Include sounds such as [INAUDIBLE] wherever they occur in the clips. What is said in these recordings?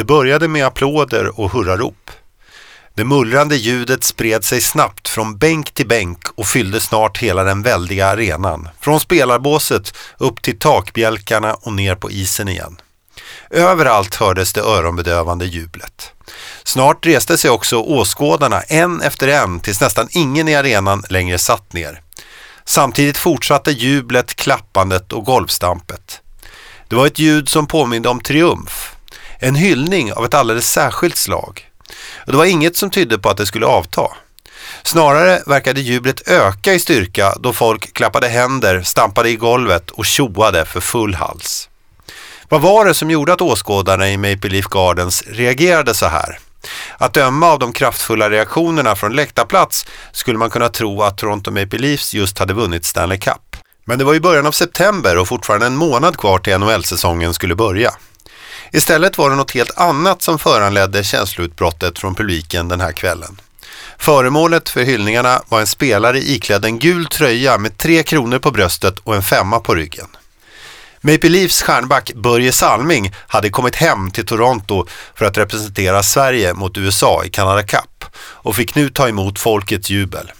Det började med applåder och hurrarop. Det mullrande ljudet spred sig snabbt från bänk till bänk och fyllde snart hela den väldiga arenan. Från spelarbåset upp till takbjälkarna och ner på isen igen. Överallt hördes det öronbedövande jublet. Snart reste sig också åskådarna en efter en tills nästan ingen i arenan längre satt ner. Samtidigt fortsatte jublet, klappandet och golvstampet. Det var ett ljud som påminde om triumf. En hyllning av ett alldeles särskilt slag. Och det var inget som tydde på att det skulle avta. Snarare verkade jublet öka i styrka då folk klappade händer, stampade i golvet och tjoade för full hals. Vad var det som gjorde att åskådarna i Maple Leaf Gardens reagerade så här? Att döma av de kraftfulla reaktionerna från läktarplats skulle man kunna tro att Toronto Maple Leafs just hade vunnit Stanley Cup. Men det var i början av september och fortfarande en månad kvar till NHL-säsongen skulle börja. Istället var det något helt annat som föranledde känsloutbrottet från publiken den här kvällen. Föremålet för hyllningarna var en spelare iklädd en gul tröja med tre kronor på bröstet och en femma på ryggen. Maple Leafs stjärnback Börje Salming hade kommit hem till Toronto för att representera Sverige mot USA i Canada Cup och fick nu ta emot folkets jubel.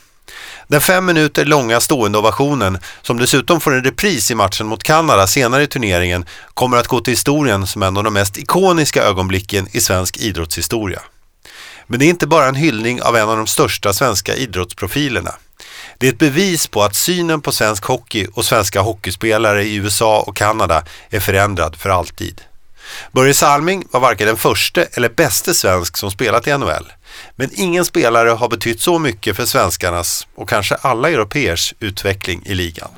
Den fem minuter långa stående ovationen, som dessutom får en repris i matchen mot Kanada senare i turneringen, kommer att gå till historien som en av de mest ikoniska ögonblicken i svensk idrottshistoria. Men det är inte bara en hyllning av en av de största svenska idrottsprofilerna. Det är ett bevis på att synen på svensk hockey och svenska hockeyspelare i USA och Kanada är förändrad för alltid. Börje Salming var varken den första eller bäste svensk som spelat i NHL. Men ingen spelare har betytt så mycket för svenskarnas och kanske alla europeers utveckling i ligan.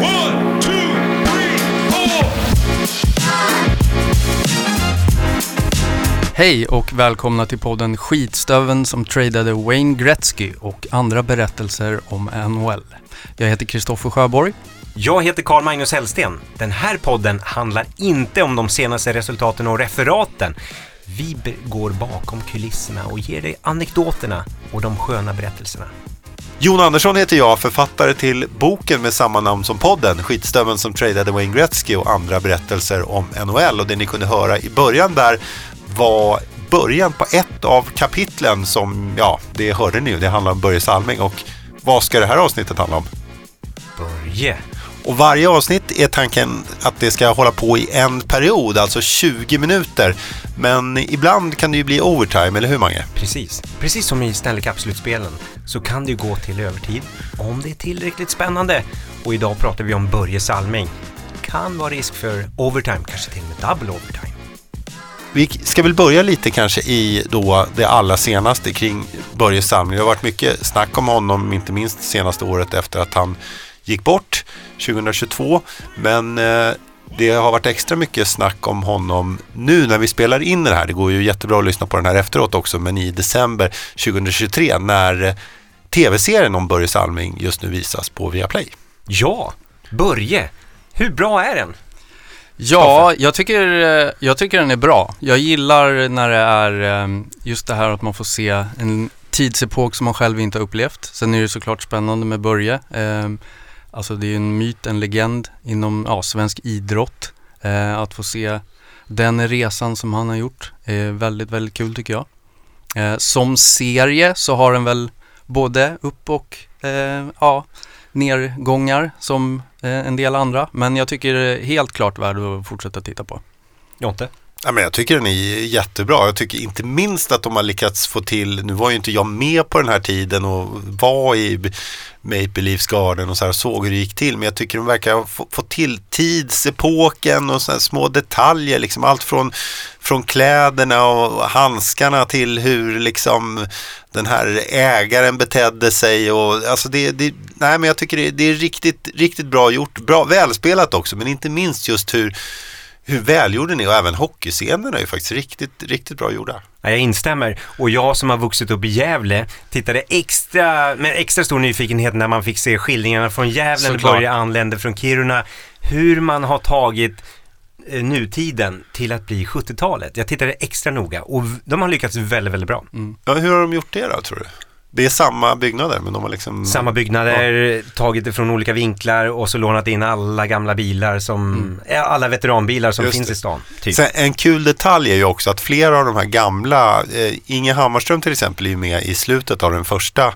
One, two, three, Hej och välkomna till podden Skitstöven som tradade Wayne Gretzky och andra berättelser om NHL. Jag heter Kristoffer Sjöborg. Jag heter Carl Magnus Hellsten. Den här podden handlar inte om de senaste resultaten och referaten. Vi går bakom kulisserna och ger dig anekdoterna och de sköna berättelserna. Jon Andersson heter jag, författare till boken med samma namn som podden, Skitstöveln som tradade Wayne Gretzky och andra berättelser om NHL. Och det ni kunde höra i början där var början på ett av kapitlen som, ja, det hörde ni ju, det handlar om Börje Salming. Och vad ska det här avsnittet handla om? Börje. Och varje avsnitt är tanken att det ska hålla på i en period, alltså 20 minuter. Men ibland kan det ju bli overtime, eller hur Mange? Precis. Precis som i Stanley Cup-slutspelen så kan det ju gå till övertid om det är tillräckligt spännande. Och idag pratar vi om Börje Salming. Kan vara risk för overtime, kanske till och med double overtime. Vi ska väl börja lite kanske i då det allra senaste kring Börje Salming. Det har varit mycket snack om honom, inte minst senaste året efter att han gick bort 2022. Men eh, det har varit extra mycket snack om honom nu när vi spelar in det här. Det går ju jättebra att lyssna på den här efteråt också, men i december 2023 när eh, tv-serien om Börje Salming just nu visas på Viaplay. Ja, Börje. Hur bra är den? Ja, jag tycker, eh, jag tycker den är bra. Jag gillar när det är just det här att man får se en tidsepok som man själv inte har upplevt. Sen är det såklart spännande med Börje. Alltså det är en myt, en legend inom ja, svensk idrott. Eh, att få se den resan som han har gjort är väldigt, väldigt kul tycker jag. Eh, som serie så har den väl både upp och eh, ja, nergångar som eh, en del andra. Men jag tycker det är helt klart värd att fortsätta titta på. Jonte? Ja, men jag tycker den är jättebra. Jag tycker inte minst att de har lyckats få till, nu var ju inte jag med på den här tiden och var i Maple Leafs Garden och så här såg hur det gick till. Men jag tycker de verkar ha fått till tidsepoken och så små detaljer. Liksom allt från, från kläderna och handskarna till hur liksom den här ägaren betedde sig. Och, alltså det, det, nej, men jag tycker det, det är riktigt, riktigt bra gjort. Bra, välspelat också, men inte minst just hur hur välgjord den är och även hockeyscenerna är ju faktiskt riktigt, riktigt bra gjorda. Ja, jag instämmer. Och jag som har vuxit upp i Gävle tittade extra, med extra stor nyfikenhet när man fick se skildringarna från Gävle när Börje anlände från Kiruna. Hur man har tagit eh, nutiden till att bli 70-talet. Jag tittade extra noga och de har lyckats väldigt, väldigt bra. Mm. Ja, hur har de gjort det då, tror du? Det är samma byggnader men de har liksom... Samma byggnader, ja. tagit det från olika vinklar och så lånat in alla gamla bilar som, mm. alla veteranbilar som Just finns det. i stan. Typ. Sen, en kul detalj är ju också att flera av de här gamla, eh, Inge Hammarström till exempel är ju med i slutet av den första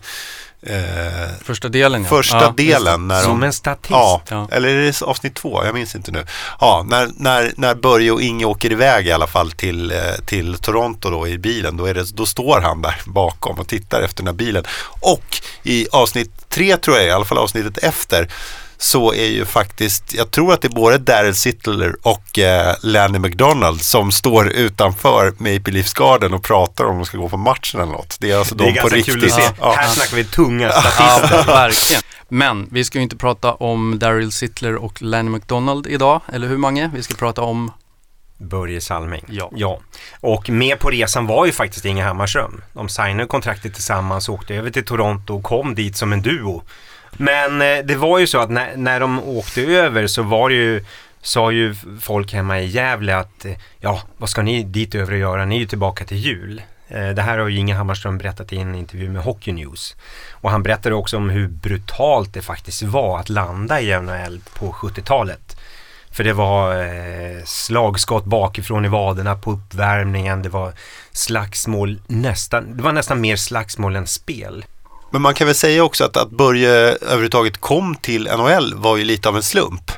Eh, första delen ja. Första ja, delen. När Som de, en statist. Ja, ja, eller är det avsnitt två? Jag minns inte nu. Ja, när, när, när Börje och Inge åker iväg i alla fall till, eh, till Toronto då i bilen. Då, är det, då står han där bakom och tittar efter den här bilen. Och i avsnitt tre tror jag, i alla fall avsnittet efter, så är ju faktiskt, jag tror att det är både Daryl Sittler och eh, Lanny McDonald som står utanför Maple Leafs Garden och pratar om de ska gå på matchen eller något. Det är alltså det är de på riktigt. Kul att se. Ja. Här snackar vi tunga statister. Ja, [LAUGHS] verkligen. Men vi ska ju inte prata om Daryl Sittler och Lanny McDonald idag, eller hur Mange? Vi ska prata om Börje Salming. Ja. ja. Och med på resan var ju faktiskt Inge Hammarström. De signade kontraktet tillsammans, åkte över till Toronto och kom dit som en duo. Men eh, det var ju så att när, när de åkte över så var det ju sa ju folk hemma i Gävle att eh, ja, vad ska ni dit över och göra? Ni är ju tillbaka till jul. Eh, det här har ju Inge Hammarström berättat i en intervju med Hockey News. Och han berättade också om hur brutalt det faktiskt var att landa i NHL på 70-talet. För det var eh, slagskott bakifrån i vaderna på uppvärmningen. Det var slagsmål nästan, det var nästan mer slagsmål än spel. Men man kan väl säga också att, att Börje överhuvudtaget kom till NHL var ju lite av en slump.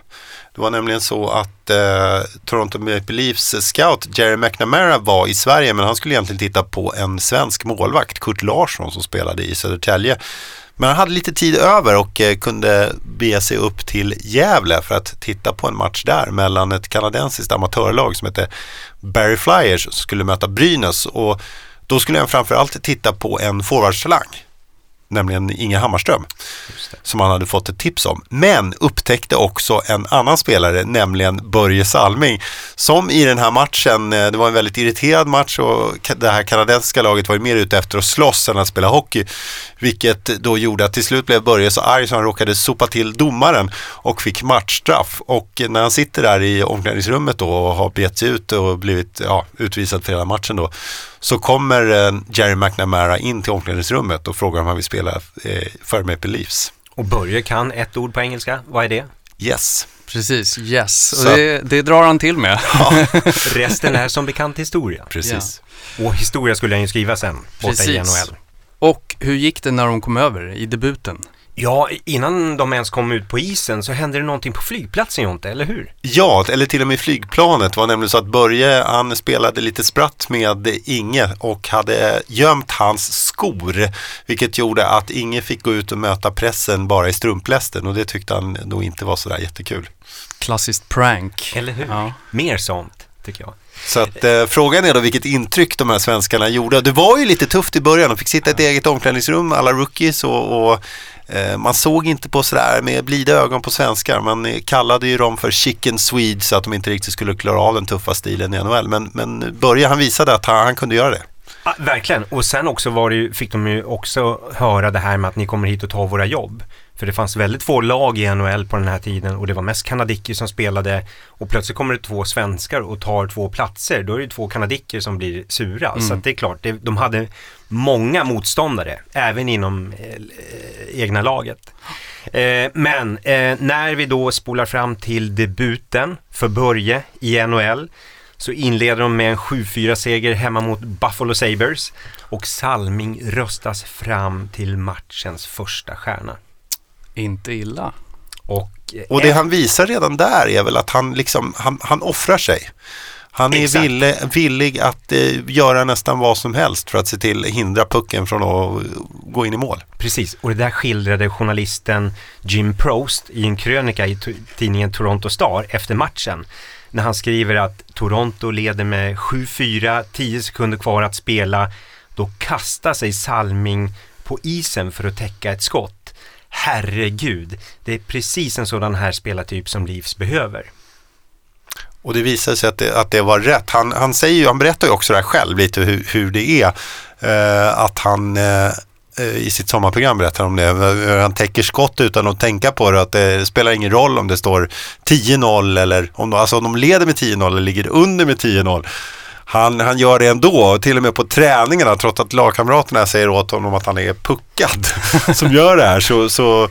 Det var nämligen så att eh, Toronto Maple Leafs scout Jerry McNamara var i Sverige men han skulle egentligen titta på en svensk målvakt, Kurt Larsson som spelade i Södertälje. Men han hade lite tid över och eh, kunde bege sig upp till Gävle för att titta på en match där mellan ett kanadensiskt amatörlag som hette Barry Flyers som skulle möta Brynäs och då skulle han framförallt titta på en forwardstalang nämligen Inge Hammarström, som han hade fått ett tips om. Men upptäckte också en annan spelare, nämligen Börje Salming, som i den här matchen, eh, det var en väldigt irriterad match och det här kanadensiska laget var ju mer ute efter att slåss än att spela hockey, vilket då gjorde att till slut blev Börje så arg så han råkade sopa till domaren och fick matchstraff. Och när han sitter där i omklädningsrummet då och har begett sig ut och blivit ja, utvisad för hela matchen då, så kommer eh, Jerry McNamara in till omklädningsrummet och frågar om han vill spela eh, för Maple Leafs. Och Börje kan ett ord på engelska, vad är det? Yes. Precis, yes. Och det, det, drar han till med. Ja. [LAUGHS] Resten är som bekant historia. Precis. Ja. Och historia skulle han ju skriva sen, borta Precis. i NHL. Och hur gick det när de kom över i debuten? Ja, innan de ens kom ut på isen så hände det någonting på flygplatsen Jonte, eller hur? Ja, eller till och med flygplanet. Det var nämligen så att Börje, han spelade lite spratt med Inge och hade gömt hans skor. Vilket gjorde att Inge fick gå ut och möta pressen bara i strumplästen och det tyckte han då inte var sådär jättekul. Klassiskt prank. Eller hur? Ja. Mer sånt, tycker jag. Så att eh, frågan är då vilket intryck de här svenskarna gjorde. Det var ju lite tufft i början. De fick sitta i ett eget omklädningsrum, alla rookies och, och eh, man såg inte på sådär med blida ögon på svenskar. Man kallade ju dem för chicken swedes så att de inte riktigt skulle klara av den tuffa stilen i NHL. Men, men Börje han visade att han, han kunde göra det. Ja, verkligen, och sen också var det ju, fick de ju också höra det här med att ni kommer hit och tar våra jobb. För det fanns väldigt få lag i NHL på den här tiden och det var mest kanadicker som spelade och plötsligt kommer det två svenskar och tar två platser. Då är det två kanadicker som blir sura. Mm. Så det är klart, det, de hade många motståndare, även inom eh, egna laget. Eh, men eh, när vi då spolar fram till debuten för Börje i NHL så inleder de med en 7-4 seger hemma mot Buffalo Sabres och Salming röstas fram till matchens första stjärna. Inte illa. Och, och det han visar redan där är väl att han, liksom, han, han offrar sig. Han är villig, villig att eh, göra nästan vad som helst för att se till hindra pucken från att gå in i mål. Precis, och det där skildrade journalisten Jim Prost i en krönika i tidningen Toronto Star efter matchen. När han skriver att Toronto leder med 7-4, 10 sekunder kvar att spela. Då kastar sig Salming på isen för att täcka ett skott herregud, det är precis en sådan här spelartyp som Leafs behöver. Och det visar sig att det, att det var rätt. Han, han, säger ju, han berättar ju också det här själv lite hur, hur det är. Eh, att han eh, eh i sitt sommarprogram berättar om det. Eh, han täcker skott utan att tänka på det. Att det spelar ingen roll om det står 10-0 eller om de, alltså om de leder med 10-0 eller ligger under med 10-0 han, han gör det ändå, till och med på träningarna trots att lagkamraterna säger åt honom att han är puckad [LAUGHS] som gör det här. Så, så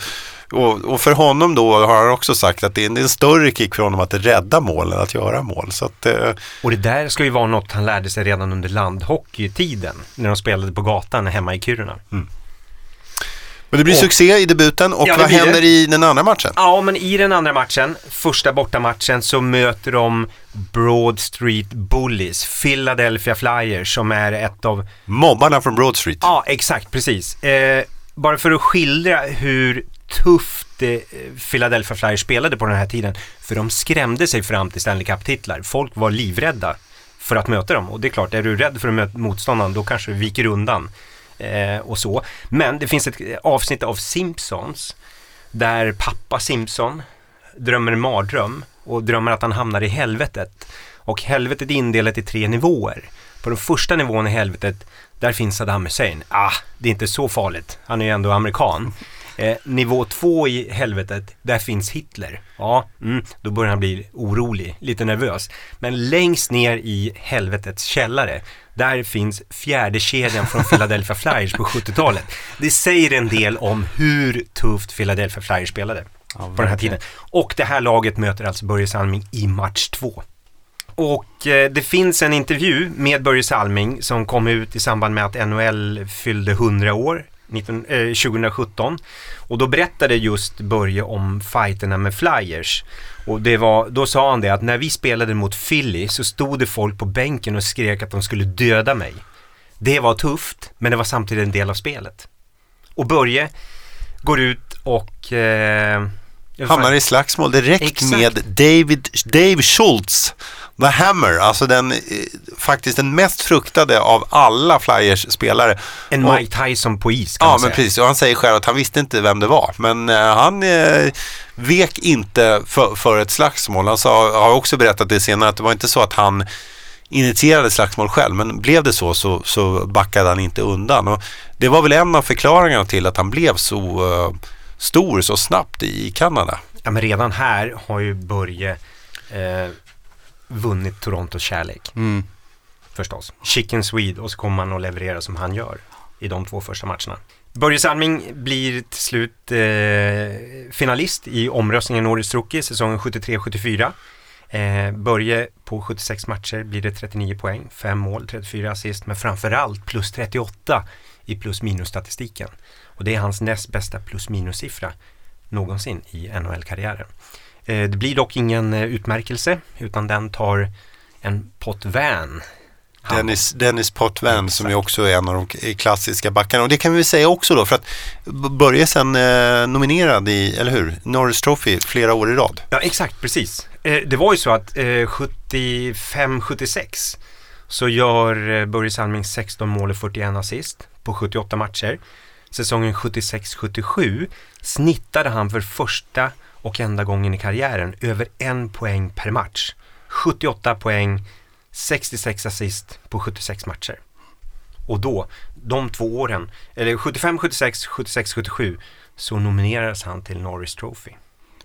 och, och, för honom då har han också sagt att det är en större kick för honom att rädda mål än att göra mål. Så att, eh... Och det där ska ju vara något han lärde sig redan under landhockeytiden när de spelade på gatan hemma i Kiruna. Mm. Men det blir och, succé i debuten och ja, vad händer det. i den andra matchen? Ja, men i den andra matchen, första bortamatchen, så möter de Broad Street Bullies, Philadelphia Flyers som är ett av... Mobbarna från Broad Street. Ja, exakt, precis. Eh, bara för att skildra hur tufft eh, Philadelphia Flyers spelade på den här tiden. För de skrämde sig fram till Stanley Cup-titlar. Folk var livrädda för att möta dem. Och det är klart, är du rädd för att möta motståndaren då kanske du viker undan. Eh, och så. Men det finns ett avsnitt av Simpsons där pappa Simpson drömmer en mardröm och drömmer att han hamnar i helvetet. Och helvetet är indelat i tre nivåer. På den första nivån i helvetet, där finns Saddam Hussein. Ah, det är inte så farligt. Han är ju ändå amerikan. Eh, nivå två i helvetet, där finns Hitler. Ja, mm, då börjar han bli orolig, lite nervös. Men längst ner i helvetets källare, där finns fjärde kedjan från Philadelphia [LAUGHS] Flyers på 70-talet. Det säger en del om hur tufft Philadelphia Flyers spelade ja, på den här tiden. Och det här laget möter alltså Börje Salming i match två. Och eh, det finns en intervju med Börje Salming som kom ut i samband med att NHL fyllde 100 år 19, eh, 2017. Och då berättade just Börje om fighterna med Flyers. Och det var, då sa han det att när vi spelade mot Philly så stod det folk på bänken och skrek att de skulle döda mig. Det var tufft, men det var samtidigt en del av spelet. Och Börje går ut och eh, Hamnar i slagsmål direkt Exakt. med David, Dave Schultz The Hammer, alltså den, eh, faktiskt den mest fruktade av alla Flyers spelare. En och, Mike Tyson på is kan Ja, man säga. men precis. Och han säger själv att han visste inte vem det var. Men uh, han uh, vek inte för, för, ett slagsmål. Han sa, har också berättat det senare att det var inte så att han initierade slagsmål själv, men blev det så, så så backade han inte undan. Och det var väl en av förklaringarna till att han blev så uh, stor så snabbt i Kanada. Ja, men redan här har ju Börje eh, vunnit Torontos kärlek. Mm. Förstås. Chicken Swede och så kommer man att leverera som han gör i de två första matcherna. Börje Salming blir till slut eh, finalist i omröstningen Årets Rookie säsongen 73-74. Eh, Börje på 76 matcher blir det 39 poäng, 5 mål, 34 assist men framförallt plus 38 i plus minus statistiken. Och det är hans näst bästa plus minus siffra någonsin i NHL-karriären. Eh, det blir dock ingen eh, utmärkelse utan den tar en Potvin Dennis, Dennis Potvin som ju också är en av de klassiska backarna. Och det kan vi säga också då för att Börje sen eh, nominerad i, eller hur, Norris Trophy flera år i rad. Ja exakt, precis. Eh, det var ju så att eh, 75-76 så gör eh, Börje Salming 16 mål och 41 assist på 78 matcher. Säsongen 76-77 snittade han för första och enda gången i karriären över en poäng per match. 78 poäng, 66 assist på 76 matcher. Och då, de två åren, eller 75, 76, 76, 77, så nominerades han till Norris Trophy.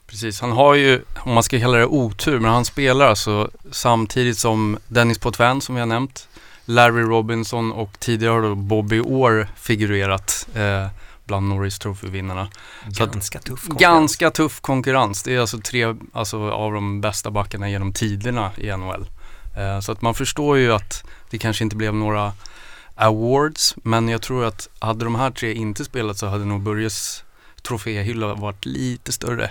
Precis, han har ju, om man ska kalla det otur, men han spelar alltså samtidigt som Dennis Potvin som vi har nämnt, Larry Robinson och tidigare har då Bobby Orr figurerat. Eh, bland Norris Trophy-vinnarna. Ganska tuff konkurrens. Ganska tuff konkurrens. Det är alltså tre alltså, av de bästa backarna genom tiderna i NHL. Eh, så att man förstår ju att det kanske inte blev några awards, men jag tror att hade de här tre inte spelat så hade nog Börjes troféhylla varit lite större.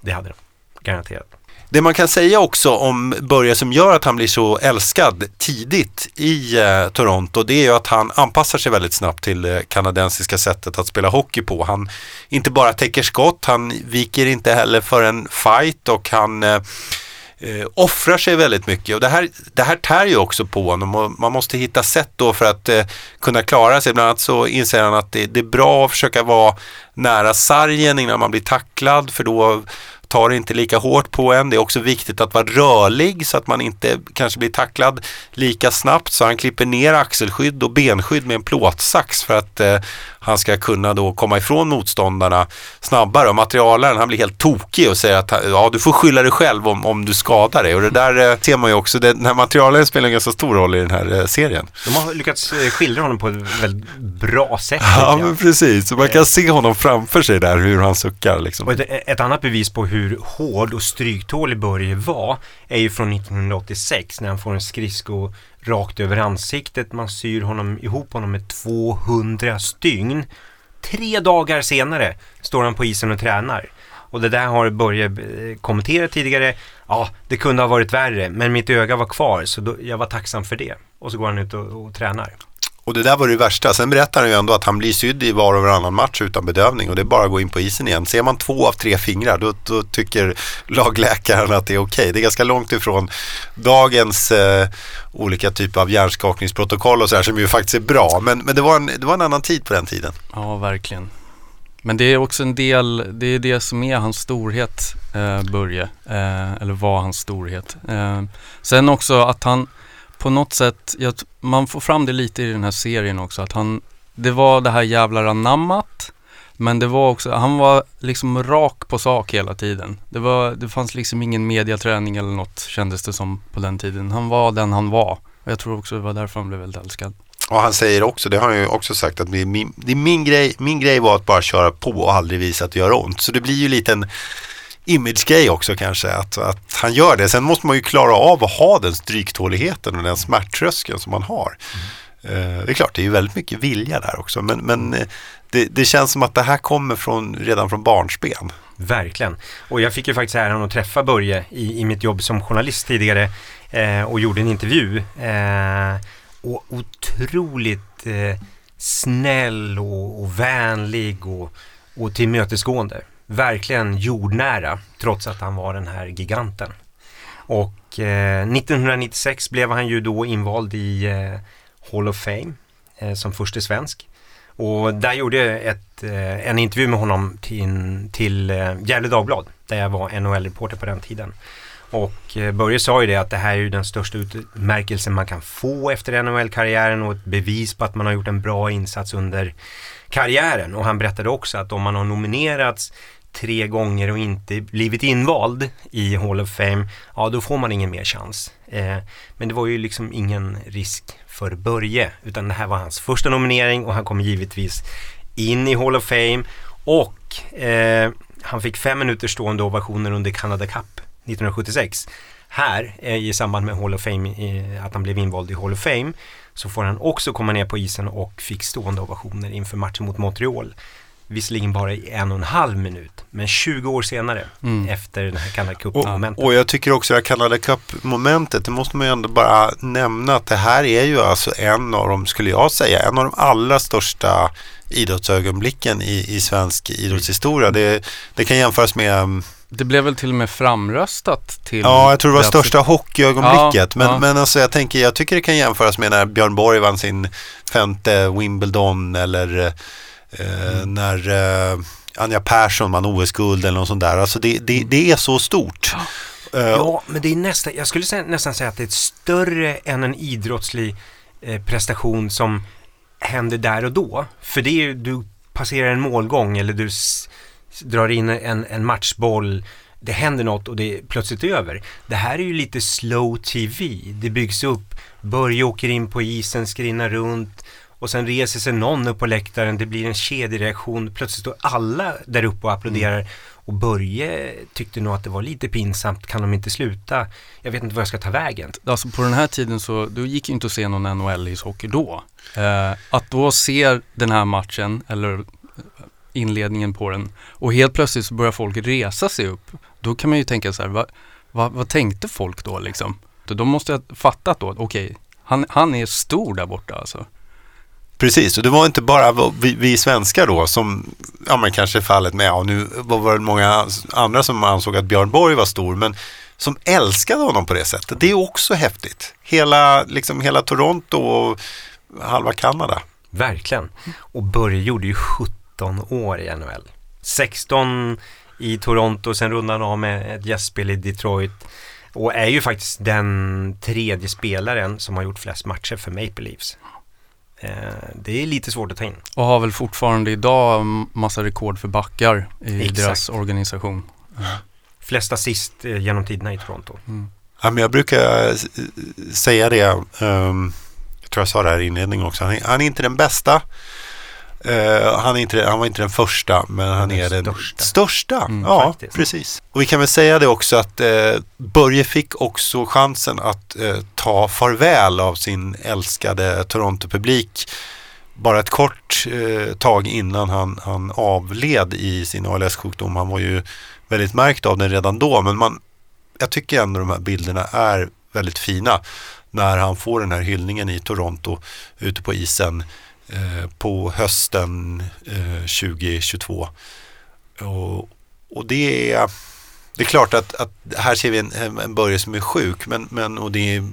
Det hade det, garanterat. Det man kan säga också om Börje som gör att han blir så älskad tidigt i eh, Toronto det är ju att han anpassar sig väldigt snabbt till det kanadensiska sättet att spela hockey på. Han inte bara täcker skott, han viker inte heller för en fight och han eh, eh, offrar sig väldigt mycket och det här, det här tär ju också på honom och man måste hitta sätt då för att eh, kunna klara sig. Bland annat så inser han att det, det, är bra att försöka vara nära sargen innan man blir tacklad för då tar inte lika hårt på en. Det är också viktigt att vara rörlig så att man inte kanske blir tacklad lika snabbt. Så han klipper ner axelskydd och benskydd med en plåtsax för att eh, han ska kunna då komma ifrån motståndarna snabbare. Och materialaren han blir helt tokig och säger att ja, du får skylla dig själv om, om du skadar dig. Och det där eh, ser man ju också, den här materialaren spelar en ganska stor roll i den här eh, serien. De har lyckats eh, skildra honom på ett väldigt bra sätt. Ja, men precis. Så man kan se honom framför sig där, hur han suckar. Liksom. Ett, ett annat bevis på hur hård och stryktålig Börje var är ju från 1986 när han får en skridsko rakt över ansiktet. Man syr honom ihop honom med 200 stygn. Tre dagar senare står han på isen och tränar. Och det där har Börje eh, kommenterat tidigare. Ja, det kunde ha varit värre, men mitt öga var kvar så då, jag var tacksam för det. Och så går han ut och, och tränar. Och det där var det värsta. Sen berättar han ju ändå att han blir sydd i var och varannan match utan bedövning och det är bara att gå in på isen igen. Ser man två av tre fingrar då, då tycker lagläkaren att det är okej. Okay. Det är ganska långt ifrån dagens eh, olika typer av hjärnskakningsprotokoll och så här som ju faktiskt är bra. Men, men det, var en, det var en annan tid på den tiden. Ja, verkligen. Men det är också en del, det är det som är hans storhet, eh, Börje. Eh, eller var hans storhet. Eh, sen också att han på något sätt, jag, man får fram det lite i den här serien också, att han, det var det här jävlar anammat, men det var också, han var liksom rak på sak hela tiden. Det, var, det fanns liksom ingen mediaträning eller något kändes det som på den tiden. Han var den han var. Och jag tror också det var därför han blev väldigt älskad. Och han säger också, det har han ju också sagt, att min, min, grej, min grej var att bara köra på och aldrig visa att det gör ont. Så det blir ju lite en image-grej också kanske, att, att han gör det. Sen måste man ju klara av att ha den stryktåligheten och den smärttröskeln som man har. Mm. det är klart, det är ju väldigt mycket vilja där också, men, men eh, det, det, känns som att det här kommer från, redan från barnsben. Verkligen. Och jag fick ju faktiskt äran att träffa Börje i, i mitt jobb som journalist tidigare eh, och gjorde en intervju. Eh, och otroligt eh, snäll och, och vänlig och, och tillmötesgående verkligen jordnära trots att han var den här giganten. Och eh, 1996 blev han ju då invald i eh, Hall of Fame eh, som första svensk. Och där gjorde jag ett, eh, en intervju med honom till, till eh, Gefle Dagblad där jag var NHL-reporter på den tiden. Och eh, Börje sa ju det att det här är ju den största utmärkelsen man kan få efter NHL-karriären och ett bevis på att man har gjort en bra insats under karriären. Och han berättade också att om man har nominerats tre gånger och inte blivit invald i Hall of Fame, ja då får man ingen mer chans. Eh, men det var ju liksom ingen risk för Börje, utan det här var hans första nominering och han kom givetvis in i Hall of Fame och eh, han fick fem minuter stående ovationer under Canada Cup 1976. Här, eh, i samband med Hall of Fame, eh, att han blev invald i Hall of Fame, så får han också komma ner på isen och fick stående ovationer inför matchen mot Montreal visserligen bara i en och en halv minut, men 20 år senare mm. efter den här Canada Cup-momentet. Och, och, jag tycker också att Canada Cup-momentet, det måste man ju ändå bara nämna att det här är ju alltså en av de, skulle jag säga, en av de allra största idrottsögonblicken i, i svensk idrottshistoria. Det, det kan jämföras med mm, det blev väl till och med framröstat till... Ja, jag tror det var största hockeyögonblicket. Ja, men, ja. men alltså jag tänker, jag tycker det kan jämföras med när Björn Borg vann sin femte Wimbledon eller Mm. När eh, Anja Persson vann OS-guld eller något sånt där. Alltså det, det, det är så stort. Ja, ja, men det är nästan, jag skulle säga, nästan säga att det är större än en idrottslig eh, prestation som händer där och då. För det är ju, du passerar en målgång eller du drar in en, en matchboll det händer något och det är plötsligt över. Det här är ju lite slow TV. Det byggs upp, Börje åker in på isen, skrinnar runt, och sen reser sig någon upp på läktaren, det blir en kedjereaktion, plötsligt står alla där uppe och applåderar. Mm. Och Börje tyckte nog att det var lite pinsamt, kan de inte sluta? Jag vet inte var jag ska ta vägen. Alltså på den här tiden så, då gick ju inte att se någon NHL-ishockey då. Eh, att då se den här matchen, eller inledningen på den, och helt plötsligt så börjar folk resa sig upp. Då kan man ju tänka så här, vad, vad, vad tänkte folk då liksom? De måste ha fattat då, okej, okay, han, han är stor där borta alltså. Precis, och det var inte bara vi, vi svenskar då som, ja men kanske fallet med, ja nu var det många andra som ansåg att Björn Borg var stor, men som älskade honom på det sättet. Det är också häftigt. Hela, liksom, hela Toronto och halva Kanada. Verkligen. Och Börje gjorde ju 17 år i NHL. 16 i Toronto, sen rundade han av med ett gästspel i Detroit. Och är ju faktiskt den tredje spelaren som har gjort flest matcher för Maple Leafs. Eh, det är lite svårt att ta in. Och har väl fortfarande idag massa rekord för backar i Exakt. deras organisation. Flest assist eh, genom tiderna i Toronto. Mm. Ja, men jag brukar eh, säga det, ehm, jag tror jag sa det här i inledningen också, han är, han är inte den bästa, Eh, han, är inte, han var inte den första, men han Den är den största. största. Mm, ja, faktiskt. precis. Och vi kan väl säga det också att eh, Börje fick också chansen att eh, ta farväl av sin älskade Toronto-publik bara ett kort tag innan han, han avled i sin ALS-sjukdom. Han var ju väldigt märkt av den redan då, men man, jag tycker ändå de här bilderna är väldigt fina när han får den här hyllningen i Toronto ute på isen Eh, på hösten eh, 2022. Och, och det är det är klart att, att här ser vi en, en Börje som är sjuk men, men och det är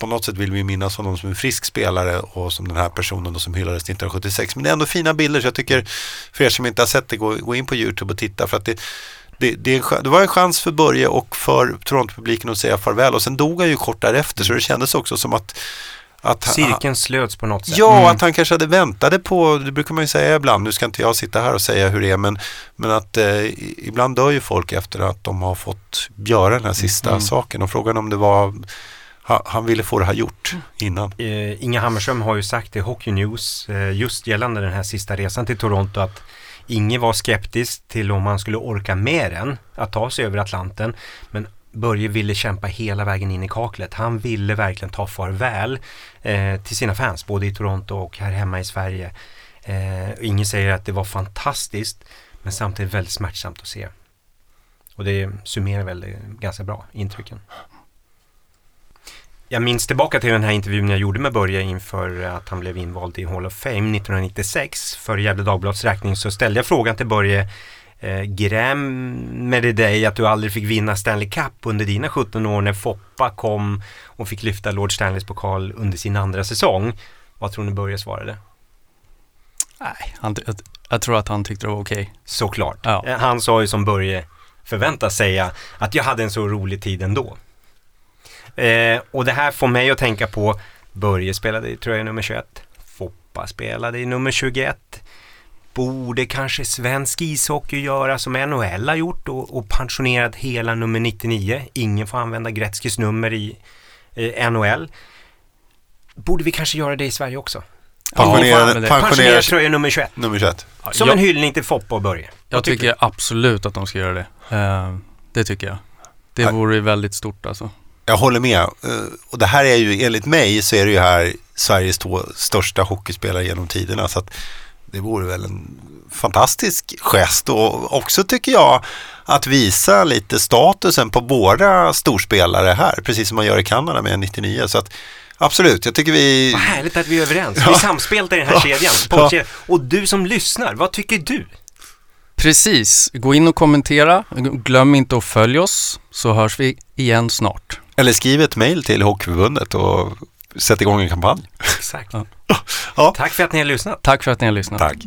på något sätt vill vi minnas honom som en frisk spelare och som den här personen då som hyllades 1976. Men det är ändå fina bilder så jag tycker för er som inte har sett det, gå, gå in på Youtube och titta för att det, det, det, det var en chans för Börje och för Toronto-publiken att säga farväl och sen dog han ju kort därefter så det kändes också som att, att Cirkeln slöts på något sätt. Ja, Mm. att han kanske hade väntade på, det brukar man ju säga ibland, nu ska inte jag sitta här och säga hur det är, men, men att eh, ibland dör ju folk efter att de har fått göra den här sista Mm. saken och frågan om det var, ha, han ville få det här gjort innan. Eh, Inga Hammarström har ju sagt i Hockey News eh, just gällande den här sista resan till Toronto att Inge var skeptisk till om han skulle orka med den, att ta sig över Atlanten. Men Börje ville kämpa hela vägen in i kaklet. Han ville verkligen ta farväl eh, till sina fans, både i Toronto och här hemma i Sverige. Eh, ingen säger att det var fantastiskt, men samtidigt väldigt smärtsamt att se. Och det summerar väl ganska bra intrycken. Jag minns tillbaka till den här intervjun jag gjorde med Börje inför att han blev invald i Hall of Fame 1996. För Gefle Dagblads räkning så ställde jag frågan till Börje eh, Grämer det dig att du aldrig fick vinna Stanley Cup under dina 17 år när Foppa kom och fick lyfta Lord Stanleys pokal under sin andra säsong? Vad tror ni Börje svarade? Nej, han, jag, jag tror att han tyckte det var okej. Såklart. Ja. Eh, Han sa ju som Börje förväntas säga att jag hade en så rolig tid ändå. Eh, och det här får mig att tänka på Börje spelade i tröja nummer 21. Foppa spelade i nummer 21. Borde kanske svensk ishockey göra som NHL har gjort och, och pensionerat hela nummer 99. Ingen får använda Gretzkys nummer i eh, NHL. Borde vi kanske göra det i Sverige också? Pensionera- Ja, fan med det. pensionera- Pensionera tröja nummer 21. Nummer 21. Som jag, en hyllning till Foppa och Börje. jag tycker absolut att de ska göra det. Eh, det tycker jag. Det vore ju väldigt stort alltså. Jag håller med. Eh, Och det här är ju, enligt mig så är det ju här Sveriges två största hockeyspelare genom tiderna. Så att det vore väl en fantastisk gest och också tycker jag att visa lite statusen på våra storspelare här. Precis som man gör i Kanada med 99. Så att absolut, jag tycker vi... Vad härligt att vi är överens. Ja. Vi samspelar i den här Ja. kedjan. Ja. Och du som lyssnar, vad tycker du? Precis, gå in och kommentera. Glöm inte att följa oss så hörs vi igen snart. Eller skriv ett mejl till Hockeyförbundet och sätt igång en kampanj. Exakt. Ja. Ja. Tack för att ni har lyssnat. Tack för att ni har lyssnat. Tack.